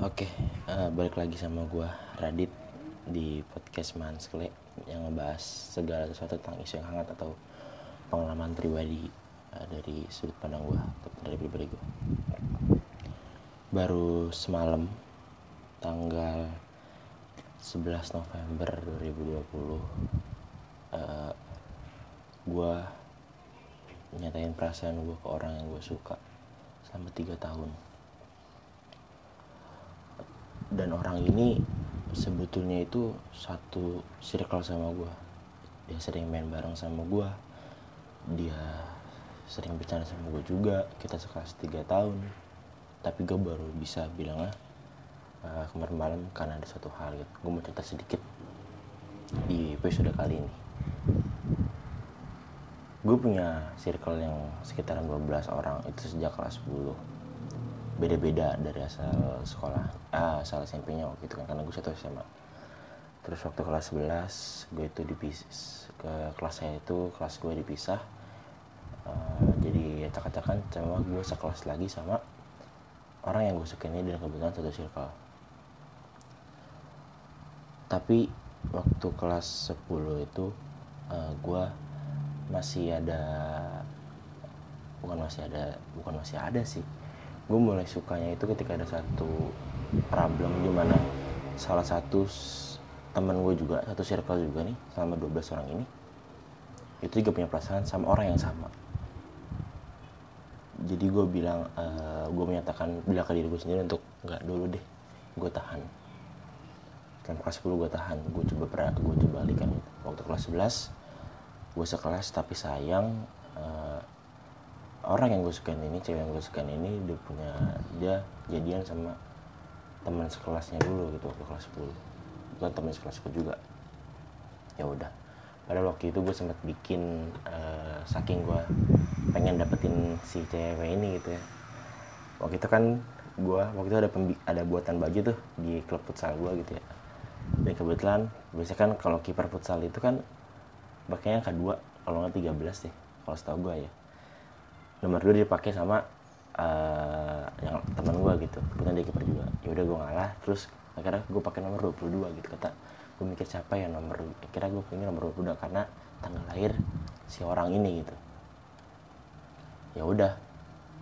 Oke, eh, balik lagi sama gua Radit di podcast Manskle yang ngebahas segala sesuatu tentang isu yang hangat atau pengalaman pribadi eh, dari sudut pandang gua atau dari pribadi gua. Baru semalam tanggal 11 November 2020 eh, gua nyatain perasaan gua ke orang yang gua suka selama tiga tahun dan orang ini sebetulnya itu satu circle sama gue dia sering main bareng sama gue dia sering bercanda sama gue juga. Kita sekelas tiga tahun. Tapi gue baru bisa bilangnya uh, kemarin malam karena ada satu hal gitu gue mau cerita sedikit di episode kali ini. Gue punya circle yang sekitaran 12 orang itu sejak kelas 10 beda-beda dari asal sekolah ah, asal SMP-nya waktu itu kan karena gue satu SMA terus waktu kelas 11 gue itu dipisah ke kelas saya itu kelas gue dipisah. Uh, jadi acak-acakan sama gue sekelas lagi sama orang yang gue suka ini dan kebetulan satu circle. Tapi waktu kelas 10 itu uh, gue masih ada bukan masih ada bukan masih ada sih gue mulai sukanya itu ketika ada satu problem di mana salah satu teman gue juga satu circle juga nih selama 12 orang ini itu juga punya perasaan sama orang yang sama. Jadi gue bilang uh, gue menyatakan bilang ke diri gue sendiri untuk nggak dulu deh gue tahan. Dan kelas 10 gue tahan gue coba pernah gue coba balikan. Waktu kelas 11 gue sekelas tapi sayang uh, orang yang gue sukain ini cewek yang gue sukain ini dia punya dia jadian sama teman sekelasnya dulu gitu waktu kelas 10 bukan teman sekelasku juga. Ya udah. Pada waktu itu gue sempat bikin uh, saking gue pengen dapetin si cewek ini gitu ya. Waktu itu kan gue waktu itu ada pembi ada buatan baju tuh di klub futsal gue gitu ya. Dan kebetulan biasanya kan kalau kiper futsal itu kan pakainya kedua kalau nggak 13 deh kalau setahu gue ya nomor dua dipakai sama uh, yang teman gue gitu. Kebetulan dia kiper juga. Ya udah gue ngalah terus akhirnya gue pakai nomor 22 gitu. Kata gue mikir siapa ya nomor kira gue pengen nomor 22 karena tanggal lahir si orang ini gitu. Ya udah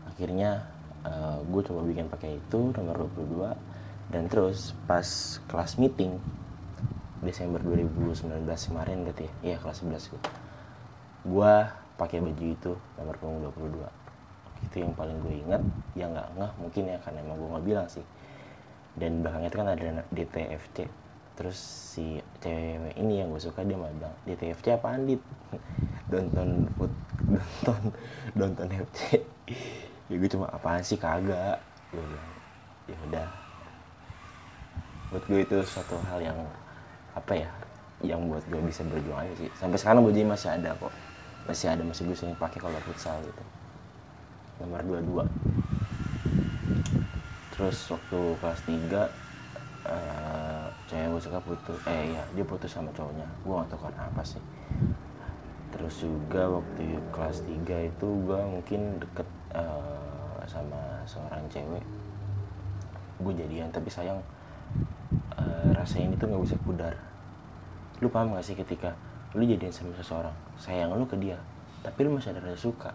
akhirnya uh, gue coba bikin pakai itu nomor 22 dan terus pas kelas meeting Desember 2019 kemarin gitu ya? Iya kelas 11 gue gue pakai baju itu nomor punggung 22 itu yang paling gue ingat. Ya nggak nggak mungkin ya karena emang gue nggak bilang sih. Dan belakangnya itu kan ada DTFC terus si cewek ini yang gue suka dia malah bilang DTFC apa andit donton food donton donton FC ya gue cuma apaan sih kagak? Gue bilang ya udah. Buat gue itu suatu hal yang apa ya yang buat gue bisa berjuang aja sih. Sampai sekarang baju masih ada kok masih ada masih gue sering pakai kalau futsal gitu. Nomor 22 terus waktu kelas 3 uh, cewek gue suka putus eh ya dia putus sama cowoknya. Gue gak tau karena apa sih. Terus juga waktu kelas 3 itu gue mungkin deket uh, sama seorang cewek. Gue jadian tapi sayang uh, rasanya ini tuh gak bisa pudar. Lu paham gak sih ketika lu jadian sama seseorang sayang lu ke dia tapi lu masih ada rasa suka.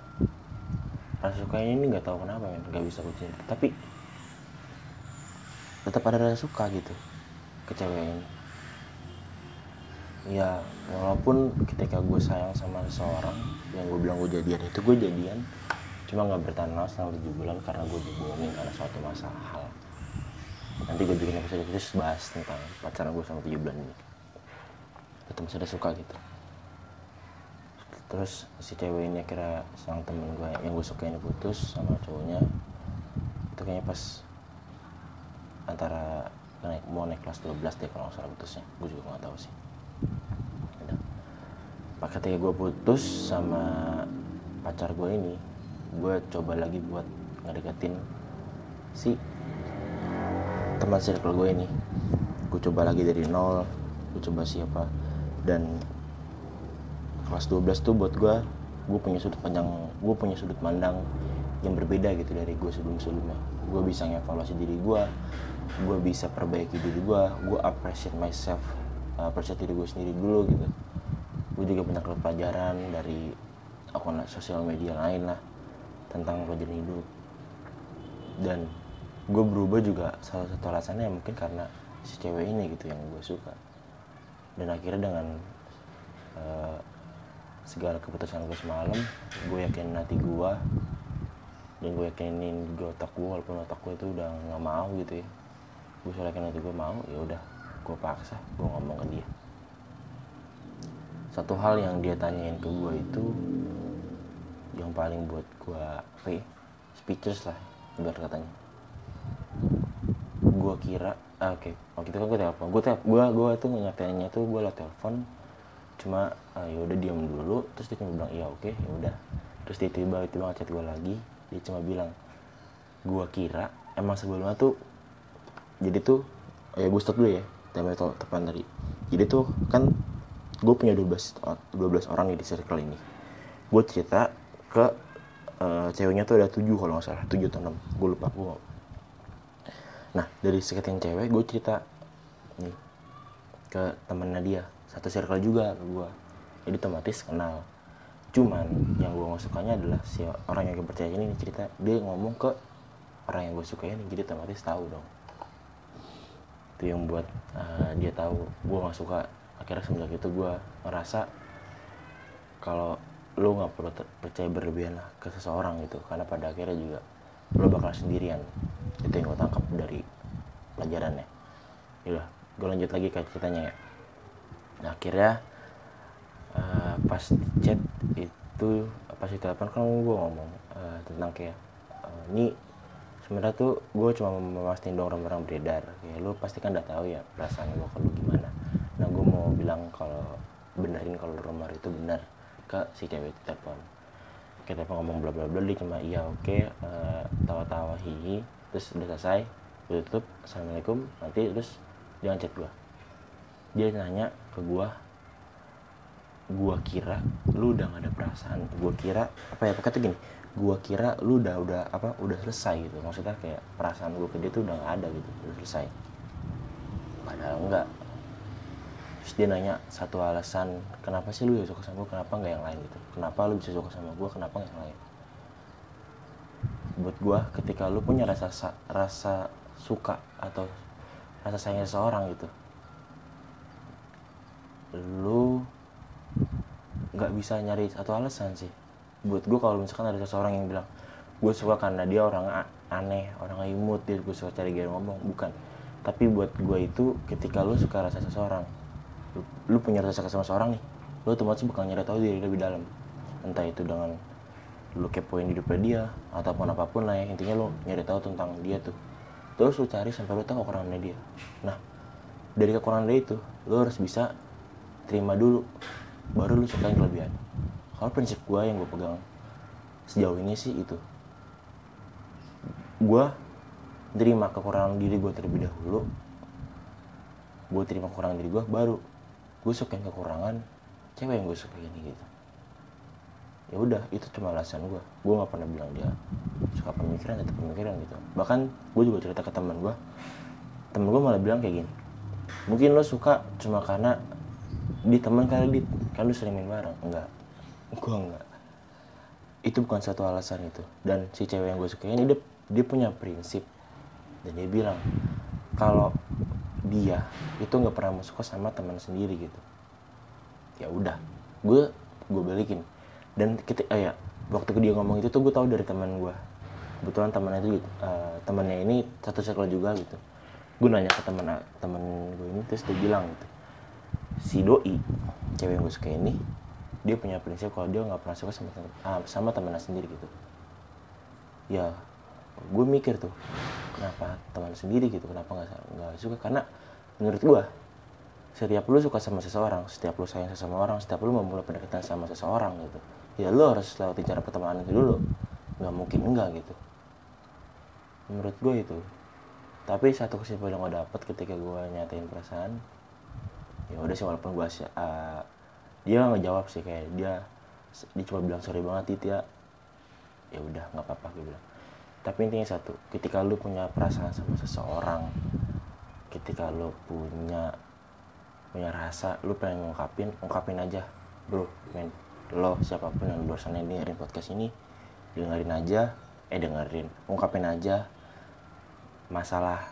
Rasa suka ini nggak tahu kenapa kan nggak bisa gue cinta tapi tetap ada rasa suka gitu ke cewek ini. Ya walaupun ketika gue sayang sama seseorang yang gue bilang gue jadian itu gue jadian. Cuma nggak bertahan lama selama tujuh bulan karena gue dibohongin karena suatu masalah. Nanti gue bikin episode khusus bahas tentang pacaran gue sama tujuh bulan ini tetap ada suka gitu. Terus si cewek ini akhirnya sang temen gue yang gue suka ini putus sama cowoknya. Itu kayaknya pas antara naik mau naik kelas 12 deh kalau nggak salah putusnya. Gue juga nggak tahu sih. Udah. Pas ketika gue putus sama pacar gue ini gue coba lagi buat ngedeketin si teman circle gue ini. Gue coba lagi dari nol gue coba siapa dan kelas 12 tuh buat gue gue punya sudut pandang gue punya sudut pandang yang berbeda gitu dari gue sebelum sebelumnya gue bisa ngevaluasi diri gue gue bisa perbaiki diri gue gue appreciate myself appreciate diri gue sendiri dulu gitu. Gue juga punya pelajaran dari akun sosial media lain lah tentang pelajaran hidup dan gue berubah juga salah satu alasannya mungkin karena si cewek ini gitu yang gue suka dan akhirnya dengan uh, segala keputusan gue semalam gue yakin nanti gue dan gue yakinin gue otak gue walaupun otak gue itu udah nggak mau gitu ya. Gue selalu yakin nanti gue mau ya udah gue paksa gue ngomong ke dia. Satu hal yang dia tanyain ke gue itu yang paling buat gue speechless lah ibarat katanya gue kira ah, oke. Okay. waktu itu kan gue telepon. Gue telepon gue gue tuh nyatanya tuh gue lah telepon. Cuma ah, ya udah diam dulu. Terus dia cuma bilang iya oke okay, ya udah. Terus dia tiba tiba ngechat gue lagi. Dia cuma bilang gue kira emang sebelumnya tuh jadi tuh ya gue stop dulu ya tema tepan tadi. Jadi tuh kan gue punya 12 12 orang nih di circle ini. Gue cerita ke uh, ceweknya tuh ada 7 kalau nggak salah 7 atau 6 gue lupa. Gue nah dari sekian cewek gue cerita nih ke temennya dia satu circle juga ke gue jadi otomatis kenal. Cuman yang gue gak sukanya adalah si orang yang gue percaya ini cerita. Dia ngomong ke orang yang gue suka ini jadi otomatis tahu dong. Itu yang buat uh, dia tahu gue gak suka. Akhirnya semenjak itu gue ngerasa kalau lo nggak perlu percaya berlebihan lah ke seseorang gitu. Karena pada akhirnya juga lo bakal sendirian itu yang gue tangkap dari pelajarannya. Ya gue lanjut lagi ke ceritanya ya. Nah akhirnya uh, pas chat itu pas di telepon kan gue ngomong uh, tentang kayak uh, ini sebenarnya tuh gue cuma memastiin dong orang-orang beredar. Ya lu pasti kan udah tahu ya perasaan gue kalau gimana. Nah gue mau bilang kalau benerin kalau rumor itu benar ke si cewek itu kita ngomong bla bla bla dia cuma iya oke okay, uh, tawa-tawa hihi terus udah selesai tutup assalamualaikum nanti terus dia ngechat gue dia nanya ke gue gua kira lu udah gak ada perasaan gua kira apa ya kata gini gua kira lu udah udah apa udah selesai gitu. Maksudnya kayak perasaan gua ke dia tuh udah gak ada gitu udah selesai. Padahal enggak terus dia nanya satu alasan kenapa sih lu suka sama gue kenapa nggak yang lain? Gitu. Kenapa lu bisa suka sama gue kenapa nggak yang lain? Buat gue ketika lu punya rasa rasa suka atau rasa sayang seseorang gitu lu nggak bisa nyari satu alasan sih. Buat gue kalau misalkan ada seseorang yang bilang gue suka karena dia orang aneh orang imut dia gue suka cari gaya ngomong. Bukan. Tapi buat gue itu ketika lu suka rasa seseorang lu, punya rasa sama seseorang nih lu otomatis bakal nyari tahu diri lebih dalam. Entah itu dengan lu kepoin hidupnya dia ataupun apa pun lah ya intinya lu nyari tahu tentang dia tuh. Terus lu cari sampai lu tahu kekurangannya dia. Nah dari kekurangan dia itu lu harus bisa terima dulu baru lu sukain kelebihan. Kalau prinsip gue yang gue pegang sejauh ini sih itu. Gue terima kekurangan diri gue terlebih dahulu gue terima kekurangan diri gue baru gue sukain kekurangan cewek yang gue suka ini gitu. Ya udah itu cuma alasan gue gue nggak pernah bilang dia suka pemikiran atau pemikiran gitu. Bahkan gue juga cerita ke teman gue temen gue malah bilang kayak gini mungkin lo suka cuma karena di teman kali di kan lu sering main bareng. Enggak. Gue enggak. Itu bukan satu alasan itu. Dan si cewek yang gue suka ini dia dia punya prinsip. Dan dia bilang kalau dia itu nggak pernah mau suka sama teman sendiri gitu. Ya udah gue gue balikin. Dan kita eh, ya waktu dia ngomong itu tuh gue tahu dari teman gue kebetulan temannya itu uh, temannya ini satu circle juga gitu. Gue nanya ke teman teman gue ini terus dia bilang gitu si doi cewek yang gue suka ini dia punya prinsip kalau dia nggak pernah suka sama ah, sama temannya sendiri gitu. Ya gue mikir tuh kenapa teman sendiri gitu kenapa nggak suka? Karena menurut gue setiap lu suka sama seseorang setiap lu sayang sama orang setiap lu memulai pendekatan sama seseorang gitu ya lu harus lewati cara pertemanan itu dulu. Nggak mungkin enggak gitu. Menurut gue itu. Tapi satu kesimpulan yang gue dapet ketika gue nyatain perasaan ya udah sih walaupun gue uh, dia nggak jawab sih kayak dia dia cuma bilang sorry banget itu ya. Ya udah nggak apa-apa gue bilang tapi intinya satu ketika lu punya perasaan sama seseorang ketika lu punya punya rasa lu pengen ngungkapin ungkapin aja. Bro men lo siapa pun yang luar sana dengerin podcast ini dengerin aja eh dengerin ungkapin aja masalah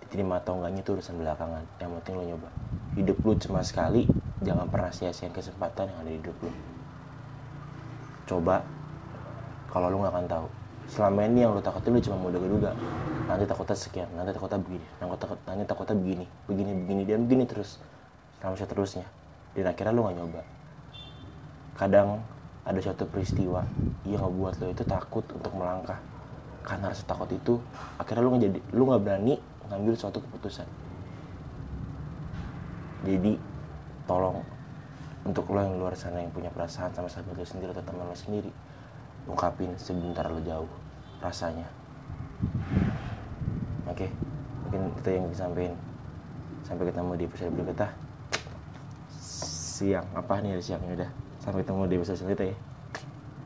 diterima atau enggaknya itu urusan belakangan. Yang penting lo nyoba. Hidup lu cuma sekali jangan pernah sia-siain kesempatan yang ada di hidup lu. Coba kalau lu nggak akan tahu selama ini yang lu takutin lu cuma mudah duga nanti takutnya sekian nanti takutnya begini nanti takut nanti takutnya begini begini begini dan begini terus. Sampai seterusnya. Dan akhirnya lu nggak nyoba. Kadang ada suatu peristiwa yang ngebuat lo itu takut untuk melangkah. Karena rasa takut itu akhirnya lu jadi lu nggak berani ngambil suatu keputusan. Jadi tolong untuk lo yang luar sana yang punya perasaan sama sahabat lo sendiri atau teman lo sendiri ungkapin sebentar lo jauh rasanya. Oke mungkin itu yang bisa sampaikan sampai ketemu di episode berikutnya. Siang apa nih ada siangnya udah? Sampai ketemu di episode selanjutnya ya